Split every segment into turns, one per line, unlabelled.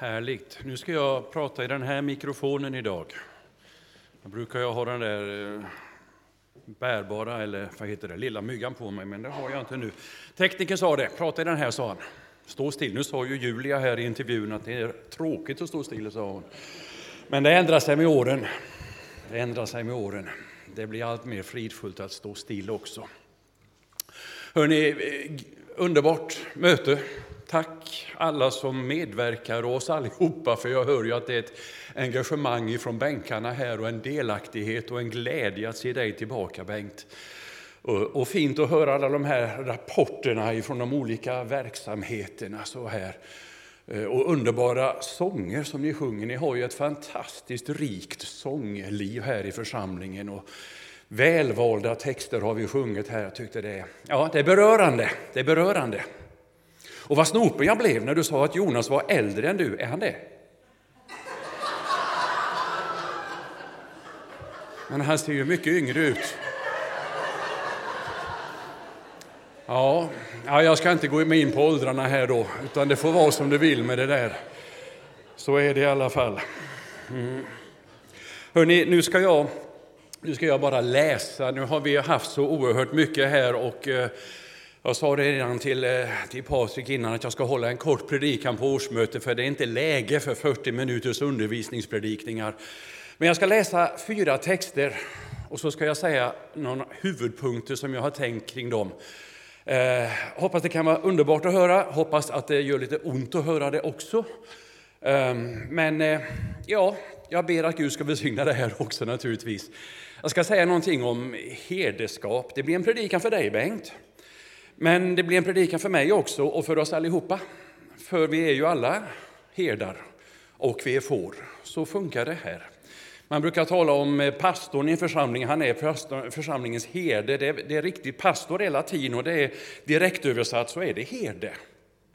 Härligt. Nu ska jag prata i den här mikrofonen idag. Jag brukar jag ha den där eh, bärbara, eller vad heter det, lilla myggan på mig, men det har jag inte nu. Tekniken sa det, prata i den här, sa han. Stå still. Nu sa ju Julia här i intervjun att det är tråkigt att stå still, sa hon. Men det ändrar sig med åren. Det ändrar sig med åren. Det blir allt mer fridfullt att stå still också. Hörrni, eh, underbart möte. Tack alla som medverkar och oss allihopa, för jag hör ju att det är ett engagemang från bänkarna här och en delaktighet och en glädje att se dig tillbaka, Bengt. Och, fint att höra alla de här rapporterna från de olika verksamheterna så här. Eh, och underbara sånger som ni sjunger. Ni har ju ett fantastiskt rikt sångliv här i församlingen. Och välvalda texter har vi sjungit här. Jag tyckte det, ja, det är berörande. Det är berörande. Och vad snopen jag blev när du sa att Jonas var äldre än du. Är han det? Men han ser ju mycket yngre ut. Ja, ja, jag ska inte gå in på åldrarna här då, utan det får vara som det vill med det där. Så är det i alla fall. Mm. Hörrni, nu ska jag, nu ska jag bara läsa. Nu har vi haft så oerhört mycket här och eh, jag sa det redan till, eh, till Patrik innan att jag ska hålla en kort predikan på årsmötet för det är inte läge för 40 minuters undervisningspredikningar. Men jag ska läsa fyra texter och så ska jag säga några huvudpunkter som jag har tänkt kring dem. Eh, hoppas det kan vara underbart att höra, hoppas att det gör lite ont att höra det också. Eh, men eh, ja, jag ber att Gud ska välsigna det här också naturligtvis. Jag ska säga någonting om herdeskap. Det blir en predikan för dig Bengt. Men det blir en predikan för mig också och för oss allihopa. För vi är ju alla herdar och vi är får. Så funkar det här. Man brukar tala om eh, pastorn i en församling, han är församlingens herde. Det är, det är riktigt, pastor är latin och det är direktöversatt så är det herde.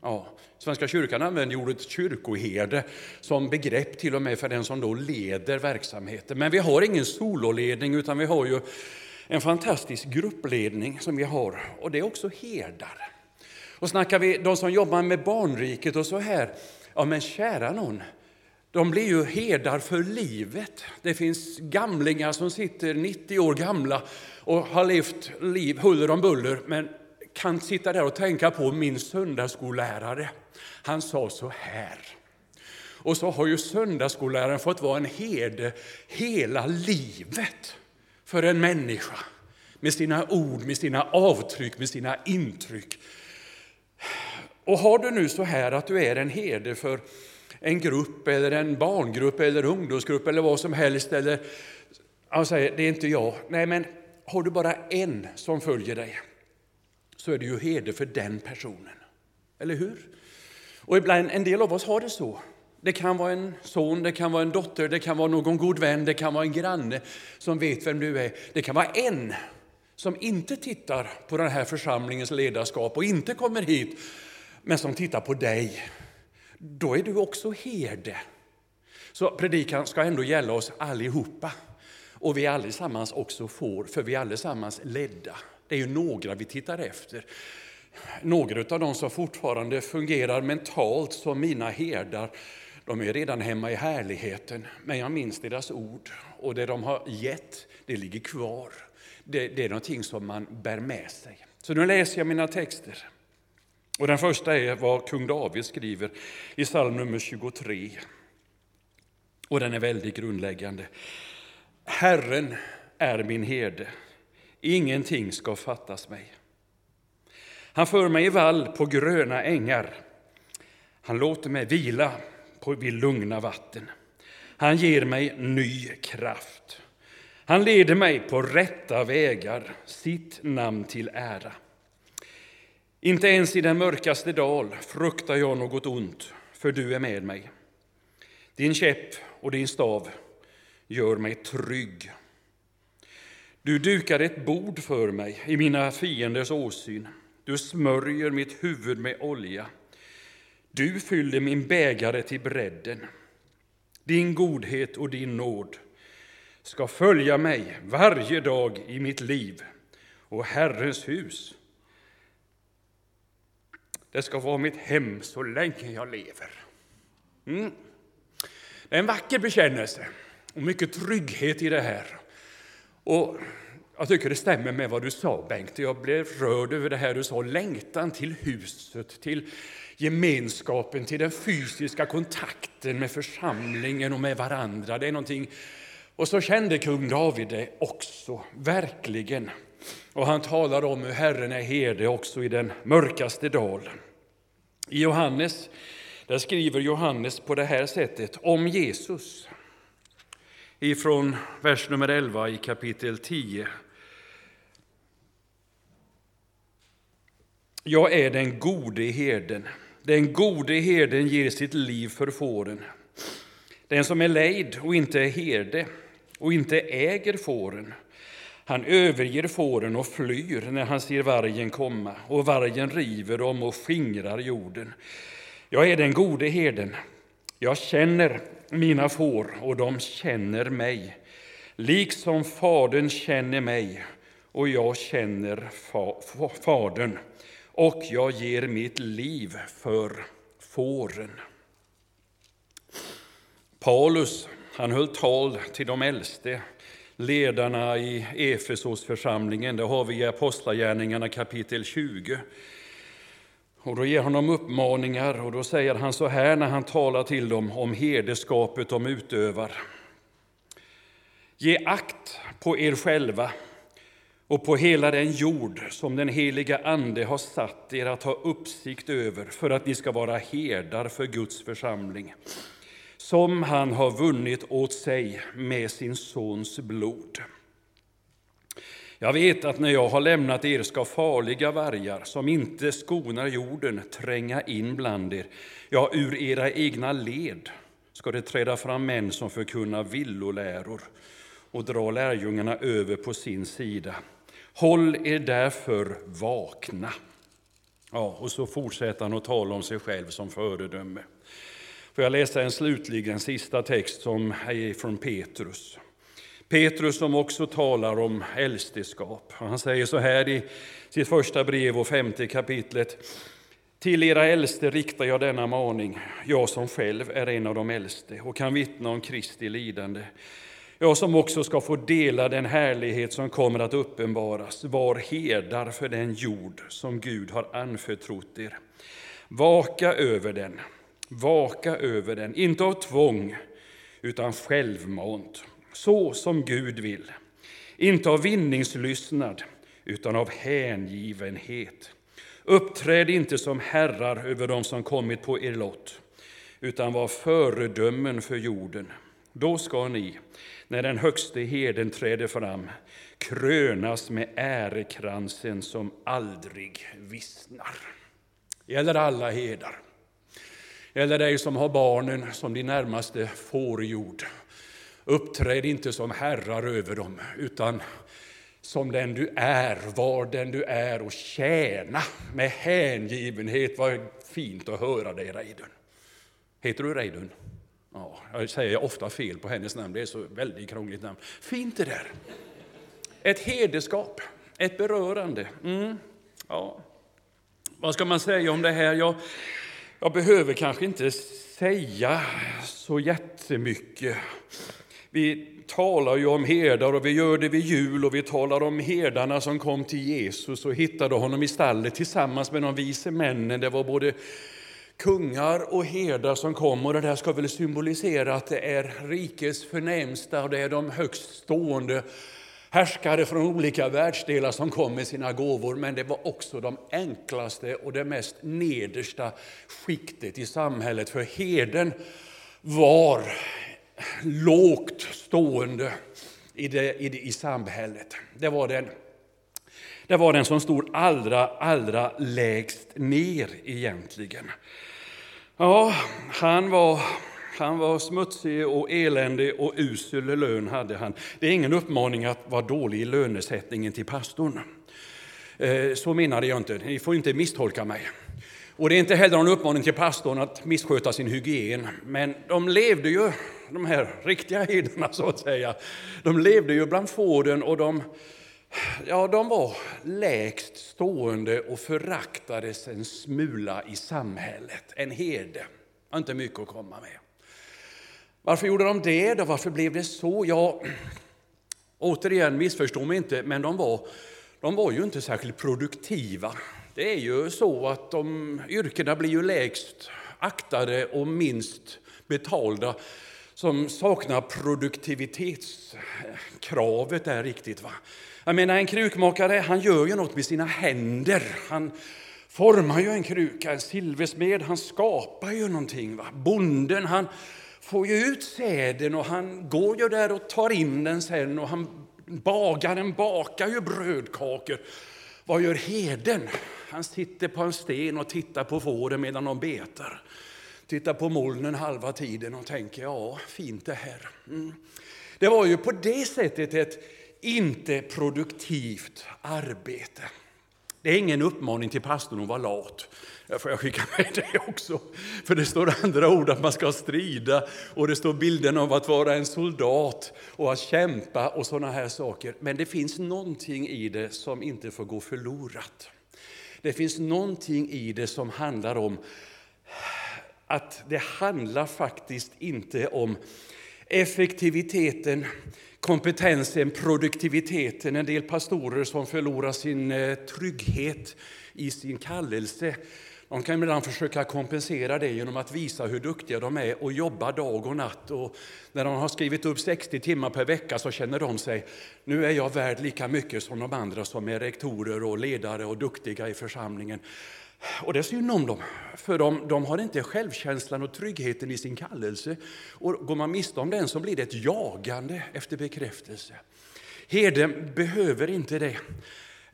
Ja, Svenska kyrkan använder ordet kyrkoherde som begrepp till och med för den som då leder verksamheten. Men vi har ingen sololedning utan vi har ju en fantastisk gruppledning som vi har och det är också herdar. Och snackar vi de som jobbar med barnriket och så här, ja men kära någon, de blir ju herdar för livet. Det finns gamlingar som sitter 90 år gamla och har levt liv huller om buller, men kan sitta där och tänka på min söndagsskollärare. Han sa så här. Och så har ju söndagsskolläraren fått vara en herde hela livet för en människa med sina ord, med sina avtryck, med sina intryck. Och har du nu så här att du är en herde för en grupp eller en barngrupp eller ungdomsgrupp eller vad som helst. Eller, han säger, det är inte jag. Nej, men har du bara en som följer dig så är du ju herde för den personen. Eller hur? Och ibland, en del av oss har det så. Det kan vara en son, det kan vara en dotter, det kan vara någon god vän, det kan vara en granne som vet vem du är. Det kan vara en som inte tittar på den här församlingens ledarskap och inte kommer hit, men som tittar på dig då är du också herde. Så predikan ska ändå gälla oss allihopa. Och vi allesammans också får, för vi är allesammans ledda. Det är ju några vi tittar efter. Några av dem som fortfarande fungerar mentalt som mina herdar, de är redan hemma i härligheten. Men jag minns deras ord och det de har gett, det ligger kvar. Det, det är någonting som man bär med sig. Så nu läser jag mina texter. Och den första är vad kung David skriver i psalm nummer 23. Och den är väldigt grundläggande. Herren är min herde, ingenting ska fattas mig. Han för mig i vall på gröna ängar. Han låter mig vila på vid lugna vatten. Han ger mig ny kraft. Han leder mig på rätta vägar, sitt namn till ära. Inte ens i den mörkaste dal fruktar jag något ont, för du är med mig. Din käpp och din stav gör mig trygg. Du dukar ett bord för mig i mina fienders åsyn. Du smörjer mitt huvud med olja. Du fyller min bägare till bredden. Din godhet och din nåd ska följa mig varje dag i mitt liv och Herrens hus det ska vara mitt hem så länge jag lever. Mm. Det är en vacker bekännelse och mycket trygghet i det här. Och jag tycker det stämmer med vad du sa, Bengt. Jag blev rörd över det här du sa, längtan till huset, till gemenskapen, till den fysiska kontakten med församlingen och med varandra. Det är någonting. Och så kände kung David det också, verkligen. Och han talar om hur Herren är herde också i den mörkaste dal. I Johannes, där skriver Johannes på det här sättet om Jesus. Ifrån vers nummer 11 i kapitel 10. Jag är den gode herden. Den gode herden ger sitt liv för fåren. Den som är lejd och inte är herde och inte äger fåren, han överger fåren och flyr när han ser vargen komma, och vargen river dem och skingrar jorden. Jag är den gode herden. Jag känner mina får, och de känner mig, liksom Fadern känner mig, och jag känner fa Fadern och jag ger mitt liv för fåren. Paulus han höll tal till de äldste, ledarna i Efesosförsamlingen. Det har vi i Apostlagärningarna kapitel 20. Och då ger han dem uppmaningar och då säger han så här när han talar till dem om herdeskapet de utövar. Ge akt på er själva och på hela den jord som den heliga Ande har satt er att ha uppsikt över för att ni ska vara herdar för Guds församling, som han har vunnit åt sig med sin sons blod. Jag vet att när jag har lämnat er ska farliga vargar som inte skonar jorden tränga in bland er. Ja, ur era egna led ska det träda fram män som förkunnar villoläror och dra lärjungarna över på sin sida. Håll er därför vakna. Ja, och så fortsätter han att tala om sig själv som föredöme. Får jag läsa en slutligen sista text som är från Petrus. Petrus som också talar om äldsteskap. Han säger så här i sitt första brev och femte kapitlet. Till era äldste riktar jag denna maning, jag som själv är en av de äldste och kan vittna om Kristi lidande jag som också ska få dela den härlighet som kommer att uppenbaras, var herdar för den jord som Gud har anförtrott er. Vaka över den, vaka över den, inte av tvång, utan självmant, så som Gud vill. Inte av vinningslystnad, utan av hängivenhet. Uppträd inte som herrar över dem som kommit på er lott, utan var föredömen för jorden. Då ska ni, när den högste herden träder fram, krönas med ärekransen som aldrig vissnar. Gäller alla herdar. Gäller dig som har barnen som din närmaste fårjord. Uppträd inte som herrar över dem, utan som den du är, var den du är och tjäna med hängivenhet. Vad fint att höra dig, Reidun. Heter du Reidun? Ja, jag säger ofta fel på hennes namn, det är så väldigt krångligt namn. Fint det där! Ett hederskap, ett berörande. Mm. Ja. Vad ska man säga om det här? Jag, jag behöver kanske inte säga så jättemycket. Vi talar ju om herdar och vi gör det vid jul och vi talar om herdarna som kom till Jesus och hittade honom i stallet tillsammans med de vise männen. Det var både kungar och herdar som kom och det där ska väl symbolisera att det är rikets förnämsta och det är de högst stående härskare från olika världsdelar som kom med sina gåvor, men det var också de enklaste och det mest nedersta skiktet i samhället, för herden var lågt stående i, det, i, det, i samhället. Det var den det var den som stod allra, allra lägst ner egentligen. Ja, han var, han var smutsig och eländig och usel lön hade han. Det är ingen uppmaning att vara dålig i lönesättningen till pastorn. Eh, så menade jag inte, ni får inte misstolka mig. Och det är inte heller någon uppmaning till pastorn att missköta sin hygien. Men de levde ju, de här riktiga hedarna så att säga, de levde ju bland fåren och de Ja, de var lägst stående och föraktades en smula i samhället. En herde. Har inte mycket att komma med. Varför gjorde de det då? Varför blev det så? Ja, återigen, missförstå mig inte, men de var, de var ju inte särskilt produktiva. Det är ju så att de yrkena blir ju lägst aktade och minst betalda som saknar produktivitetskravet där riktigt. Va? Jag menar, en krukmakare han gör ju något med sina händer. Han formar ju en kruka, en silversmed, han skapar ju någonting. Va? Bonden han får ju ut säden och han går ju där och tar in den sen och han bagaren bakar ju brödkakor. Vad gör heden? Han sitter på en sten och tittar på fåren medan de betar. Tittar på molnen halva tiden och tänker, ja, fint det här. Mm. Det var ju på det sättet ett inte produktivt arbete. Det är ingen uppmaning till pastorn att vara lat. Där får jag skicka med det också. För det står andra ord att man ska strida och det står bilden av att vara en soldat och att kämpa och sådana här saker. Men det finns någonting i det som inte får gå förlorat. Det finns någonting i det som handlar om att det handlar faktiskt inte om effektiviteten, kompetensen, produktiviteten. En del pastorer som förlorar sin eh, trygghet i sin kallelse de kan ibland försöka kompensera det genom att visa hur duktiga de är och jobba dag och natt. Och när de har skrivit upp 60 timmar per vecka så känner de sig, nu är jag värd lika mycket som de andra som är rektorer och ledare och duktiga i församlingen. Och det är synd om dem, för de, de, har inte självkänslan och tryggheten i sin kallelse. Och går man miste om den så blir det ett jagande efter bekräftelse. Herden behöver inte det.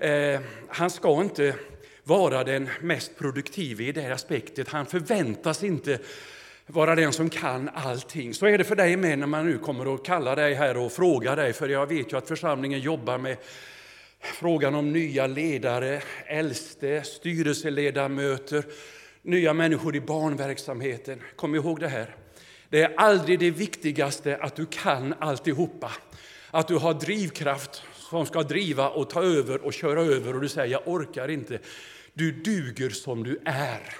Eh, han ska inte vara den mest produktiva i det aspektet. Han förväntas inte vara den som kan allting. Så är det för dig med när man nu kommer och kallar dig här och frågar dig, för jag vet ju att församlingen jobbar med frågan om nya ledare, äldste, styrelseledamöter, nya människor i barnverksamheten. Kom ihåg det här. Det är aldrig det viktigaste att du kan alltihopa. Att du har drivkraft som ska driva och ta över och köra över och du säger jag orkar inte. Du duger som du är.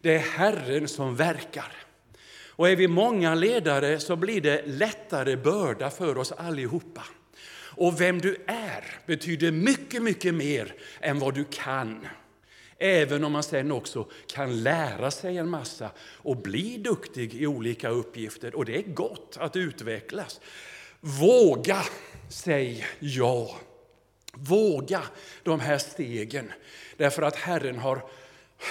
Det är Herren som verkar. Och är vi många ledare så blir det lättare börda för oss allihopa. Och vem du är betyder mycket, mycket mer än vad du kan. Även om man sen också kan lära sig en massa och bli duktig i olika uppgifter. Och det är gott att utvecklas. Våga säg ja. Våga de här stegen. Därför att Herren har,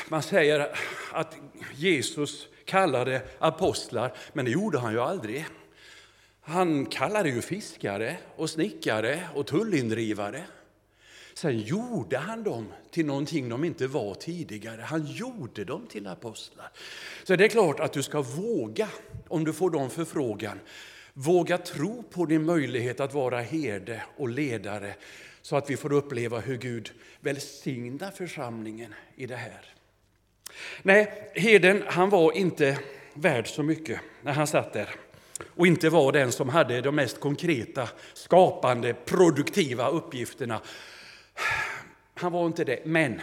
man säger att Jesus kallade apostlar, men det gjorde han ju aldrig. Han kallade ju fiskare och snickare och tullindrivare. Sen gjorde han dem till någonting de inte var tidigare. Han gjorde dem till apostlar. Så det är klart att du ska våga, om du får dem förfrågan, våga tro på din möjlighet att vara herde och ledare så att vi får uppleva hur Gud välsignar församlingen i det här. Nej, herden han var inte värd så mycket när han satt där och inte var den som hade de mest konkreta, skapande, produktiva uppgifterna. Han var inte det, men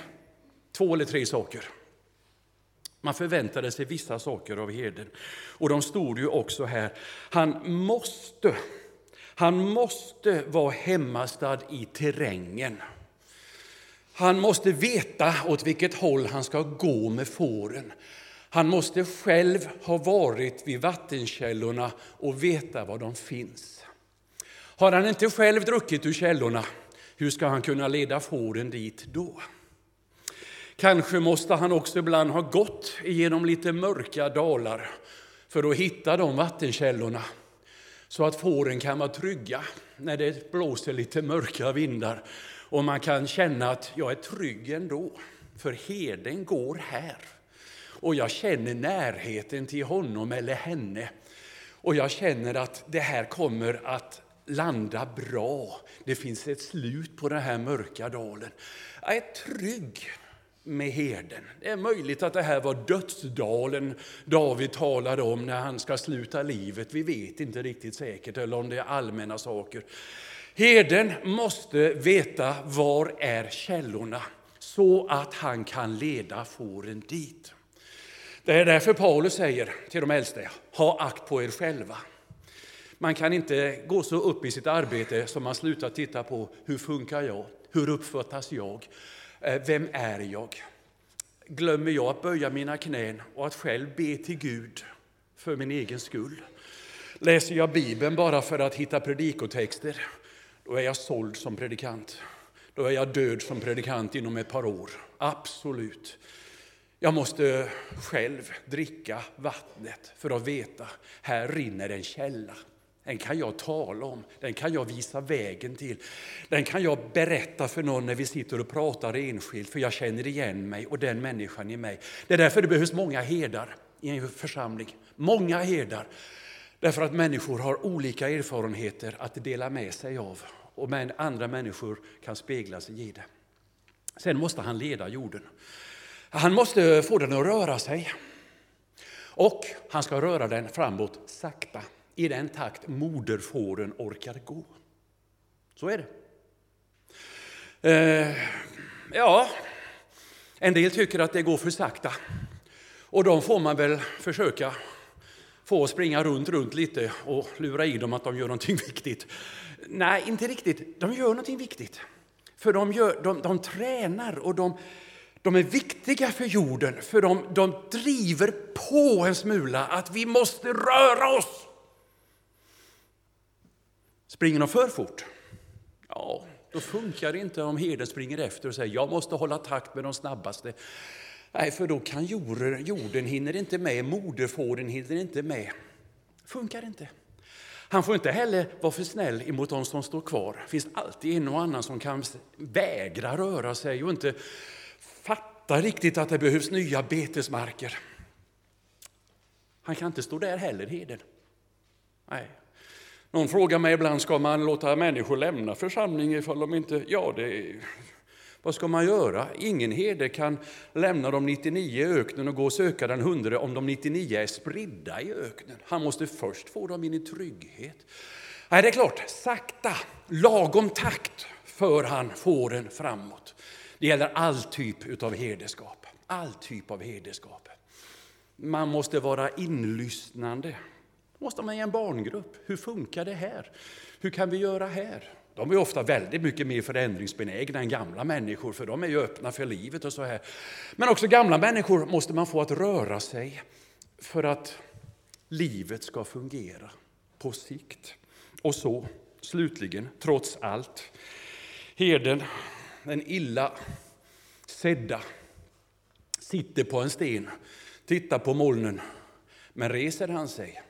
två eller tre saker. Man förväntade sig vissa saker av herden. Och de stod ju också här. Han måste, han måste vara hemmastad i terrängen. Han måste veta åt vilket håll han ska gå med fåren. Han måste själv ha varit vid vattenkällorna och veta var de finns. Har han inte själv druckit ur källorna, hur ska han kunna leda fåren dit då? Kanske måste han också ibland ha gått igenom lite mörka dalar för att hitta de vattenkällorna så att fåren kan vara trygga när det blåser lite mörka vindar och man kan känna att jag är trygg ändå, för herden går här. Och jag känner närheten till honom eller henne. Och jag känner att det här kommer att landa bra. Det finns ett slut på den här mörka dalen. Jag är trygg med herden. Det är möjligt att det här var dödsdalen David talade om när han ska sluta livet. Vi vet inte riktigt säkert, eller om det är allmänna saker. Herden måste veta var är källorna så att han kan leda fåren dit. Det är därför Paulus säger till de äldste, ha akt på er själva. Man kan inte gå så upp i sitt arbete som man slutar titta på hur funkar jag, hur uppfattas jag, eh, vem är jag? Glömmer jag att böja mina knän och att själv be till Gud för min egen skull? Läser jag Bibeln bara för att hitta predikotexter, då är jag såld som predikant. Då är jag död som predikant inom ett par år. Absolut. Jag måste själv dricka vattnet för att veta, här rinner en källa. Den kan jag tala om, den kan jag visa vägen till. Den kan jag berätta för någon när vi sitter och pratar enskilt, för jag känner igen mig och den människan i mig. Det är därför det behövs många herdar i en församling. Många herdar. Därför att människor har olika erfarenheter att dela med sig av och andra människor kan spegla sig i det. Sen måste han leda jorden. Han måste få den att röra sig. Och han ska röra den framåt sakta, i den takt moderfåren orkar gå. Så är det. Eh, ja, en del tycker att det går för sakta. Och de får man väl försöka få att springa runt, runt lite och lura i dem att de gör någonting viktigt. Nej, inte riktigt. De gör någonting viktigt. För de, gör, de, de tränar och de, de är viktiga för jorden, för de, de driver på en smula att vi måste röra oss. Springer de för fort? Ja, då funkar det inte om herden springer efter och säger jag måste hålla takt med de snabbaste. Nej, för då kan jorden, jorden hinner inte med, moderfåren hinner inte med. Funkar inte. Han får inte heller vara för snäll emot de som står kvar. Det finns alltid en och annan som kan vägra röra sig och inte fattar riktigt att det behövs nya betesmarker. Han kan inte stå där heller, heden. Nej. Någon frågar mig ibland, ska man låta människor lämna församlingen ifall de inte... Ja, det vad ska man göra? Ingen herde kan lämna de 99 i öknen och gå och söka den hundre om de 99 är spridda i öknen. Han måste först få dem in i trygghet. Nej, det är klart, sakta, lagom takt för han fåren framåt. Det gäller all typ av herdeskap. All typ av herdeskap. Man måste vara inlyssnande. Måste man i en barngrupp. Hur funkar det här? Hur kan vi göra här? De är ofta väldigt mycket mer förändringsbenägna än gamla människor, för de är ju öppna för livet och så här. Men också gamla människor måste man få att röra sig för att livet ska fungera på sikt. Och så, slutligen, trots allt, herden, den illa sedda, sitter på en sten, tittar på molnen, men reser han sig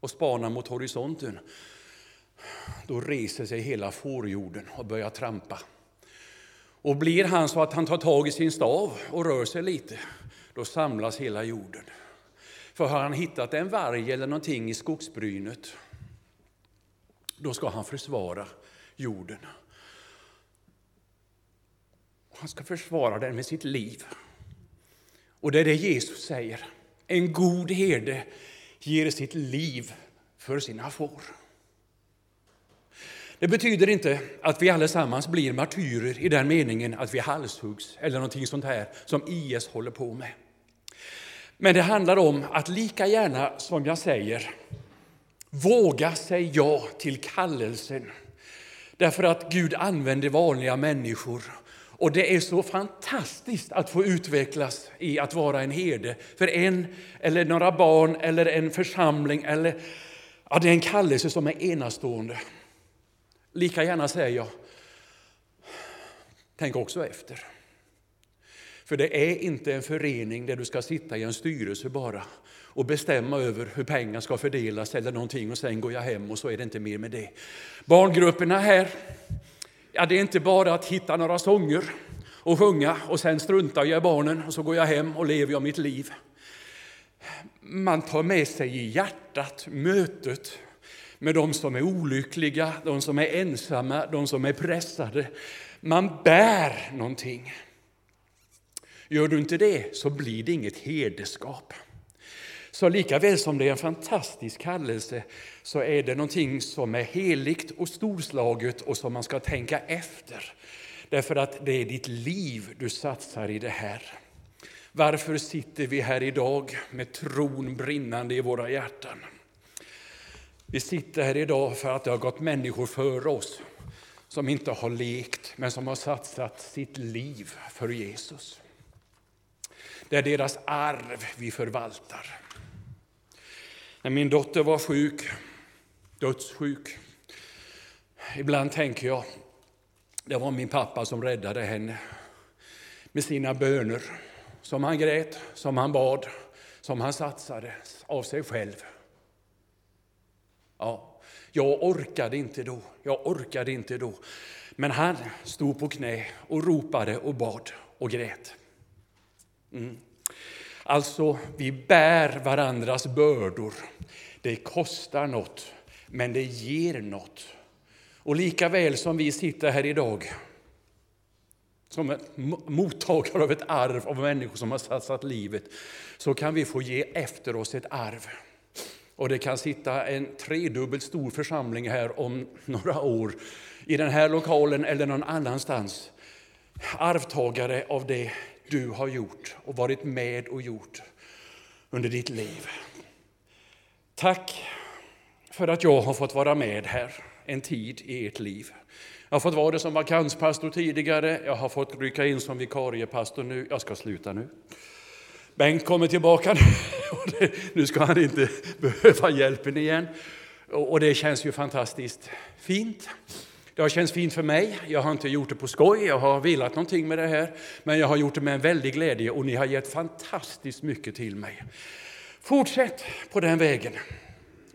och spanar mot horisonten då reser sig hela fårjorden och börjar trampa. Och blir han så att han tar tag i sin stav och rör sig lite, då samlas hela jorden. För har han hittat en varg eller någonting i skogsbrynet, då ska han försvara jorden. Han ska försvara den med sitt liv. Och det är det Jesus säger. En god herde ger sitt liv för sina får. Det betyder inte att vi allesammans blir martyrer i den meningen att vi halshuggs eller någonting sånt här som IS håller på med. Men det handlar om att lika gärna som jag säger våga säga ja till kallelsen. Därför att Gud använder vanliga människor och det är så fantastiskt att få utvecklas i att vara en herde för en eller några barn eller en församling. Eller, ja, det är en kallelse som är enastående. Lika gärna säger jag, tänk också efter. För det är inte en förening där du ska sitta i en styrelse bara och bestämma över hur pengar ska fördelas eller någonting och sen går jag hem och så är det inte mer med det. Barngrupperna här, ja det är inte bara att hitta några sånger och sjunga och sen struntar jag i barnen och så går jag hem och lever jag mitt liv. Man tar med sig i hjärtat mötet med de som är olyckliga, de som är ensamma, de som är pressade. Man bär någonting. Gör du inte det så blir det inget hederskap. Så lika väl som det är en fantastisk kallelse så är det någonting som är heligt och storslaget och som man ska tänka efter. Därför att det är ditt liv du satsar i det här. Varför sitter vi här idag med tron brinnande i våra hjärtan? Vi sitter här idag för att det har gått människor före oss som inte har lekt, men som har satsat sitt liv för Jesus. Det är deras arv vi förvaltar. När min dotter var sjuk, dödssjuk, ibland tänker jag, det var min pappa som räddade henne med sina böner, som han grät, som han bad, som han satsade av sig själv. Ja, jag orkade inte då, jag orkade inte då. Men han stod på knä och ropade och bad och grät. Mm. Alltså, vi bär varandras bördor. Det kostar något, men det ger något. Och lika väl som vi sitter här idag som mottagare av ett arv av människor som har satsat livet, så kan vi få ge efter oss ett arv. Och det kan sitta en tredubbelt stor församling här om några år, i den här lokalen eller någon annanstans. Arvtagare av det du har gjort och varit med och gjort under ditt liv. Tack för att jag har fått vara med här en tid i ert liv. Jag har fått vara det som vakanspastor tidigare, jag har fått rycka in som vikariepastor nu. Jag ska sluta nu. Bengt kommer tillbaka nu. Nu ska han inte behöva hjälpen igen. Och det känns ju fantastiskt fint. Det har känts fint för mig. Jag har inte gjort det på skoj, jag har velat någonting med det här. Men jag har gjort det med en väldig glädje och ni har gett fantastiskt mycket till mig. Fortsätt på den vägen.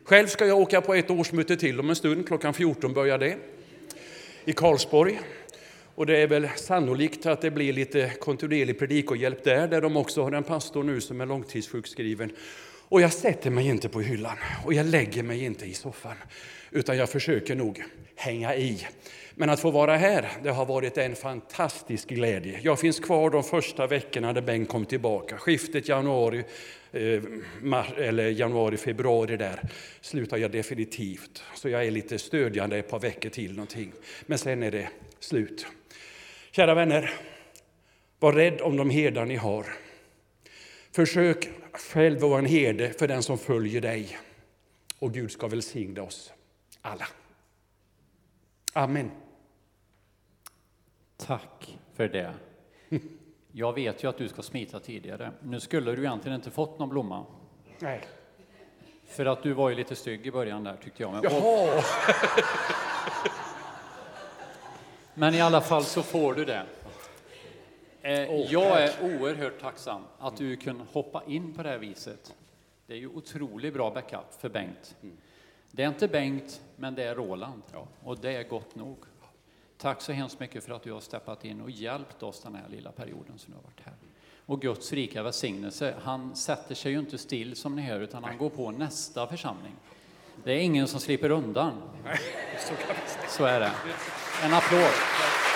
Själv ska jag åka på ett årsmöte till om en stund, klockan 14 börjar det, i Karlsborg. Och det är väl sannolikt att det blir lite kontinuerlig predikohjälp där, där de också har en pastor nu som är långtidssjukskriven. Och jag sätter mig inte på hyllan och jag lägger mig inte i soffan, utan jag försöker nog hänga i. Men att få vara här, det har varit en fantastisk glädje. Jag finns kvar de första veckorna när Bengt kom tillbaka. Skiftet januari, eh, eller januari, februari där slutar jag definitivt. Så jag är lite stödjande ett par veckor till någonting. Men sen är det slut. Kära vänner, var rädd om de herdar ni har. Försök själv vara en herde för den som följer dig. Och Gud ska välsigna oss alla. Amen.
Tack för det. Jag vet ju att du ska smita tidigare. Nu skulle du egentligen inte fått någon blomma.
Nej.
För att du var ju lite stygg i början där tyckte jag. Men,
Jaha!
men i alla fall så får du det. Eh, jag är oerhört tacksam att du kunde hoppa in på det här viset. Det är ju otroligt bra backup för Bengt. Det är inte Bengt, men det är Roland. Och det är gott nog. Tack så hemskt mycket för att du har steppat in och hjälpt oss den här lilla perioden som du har varit här. Och Guds rika välsignelse, han sätter sig ju inte still som ni hör, utan han går på nästa församling. Det är ingen som slipper undan. Så är det. En applåd.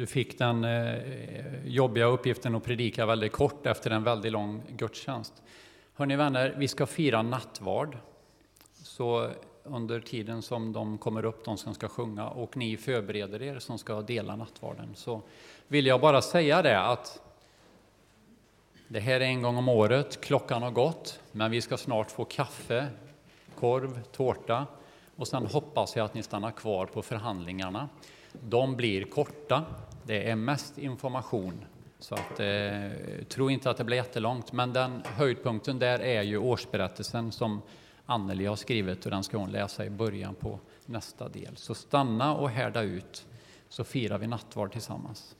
Du fick den eh, jobbiga uppgiften att predika väldigt kort efter en väldigt lång gudstjänst. Hörni vänner, vi ska fira nattvard. Så under tiden som de kommer upp, de som ska sjunga, och ni förbereder er som ska dela nattvarden, så vill jag bara säga det att det här är en gång om året, klockan har gått, men vi ska snart få kaffe, korv, tårta och sen hoppas jag att ni stannar kvar på förhandlingarna. De blir korta, det är mest information, så att, eh, tro inte att det blir jättelångt, men den höjdpunkten där är ju årsberättelsen som Anneli har skrivit och den ska hon läsa i början på nästa del. Så stanna och härda ut så firar vi nattvard tillsammans.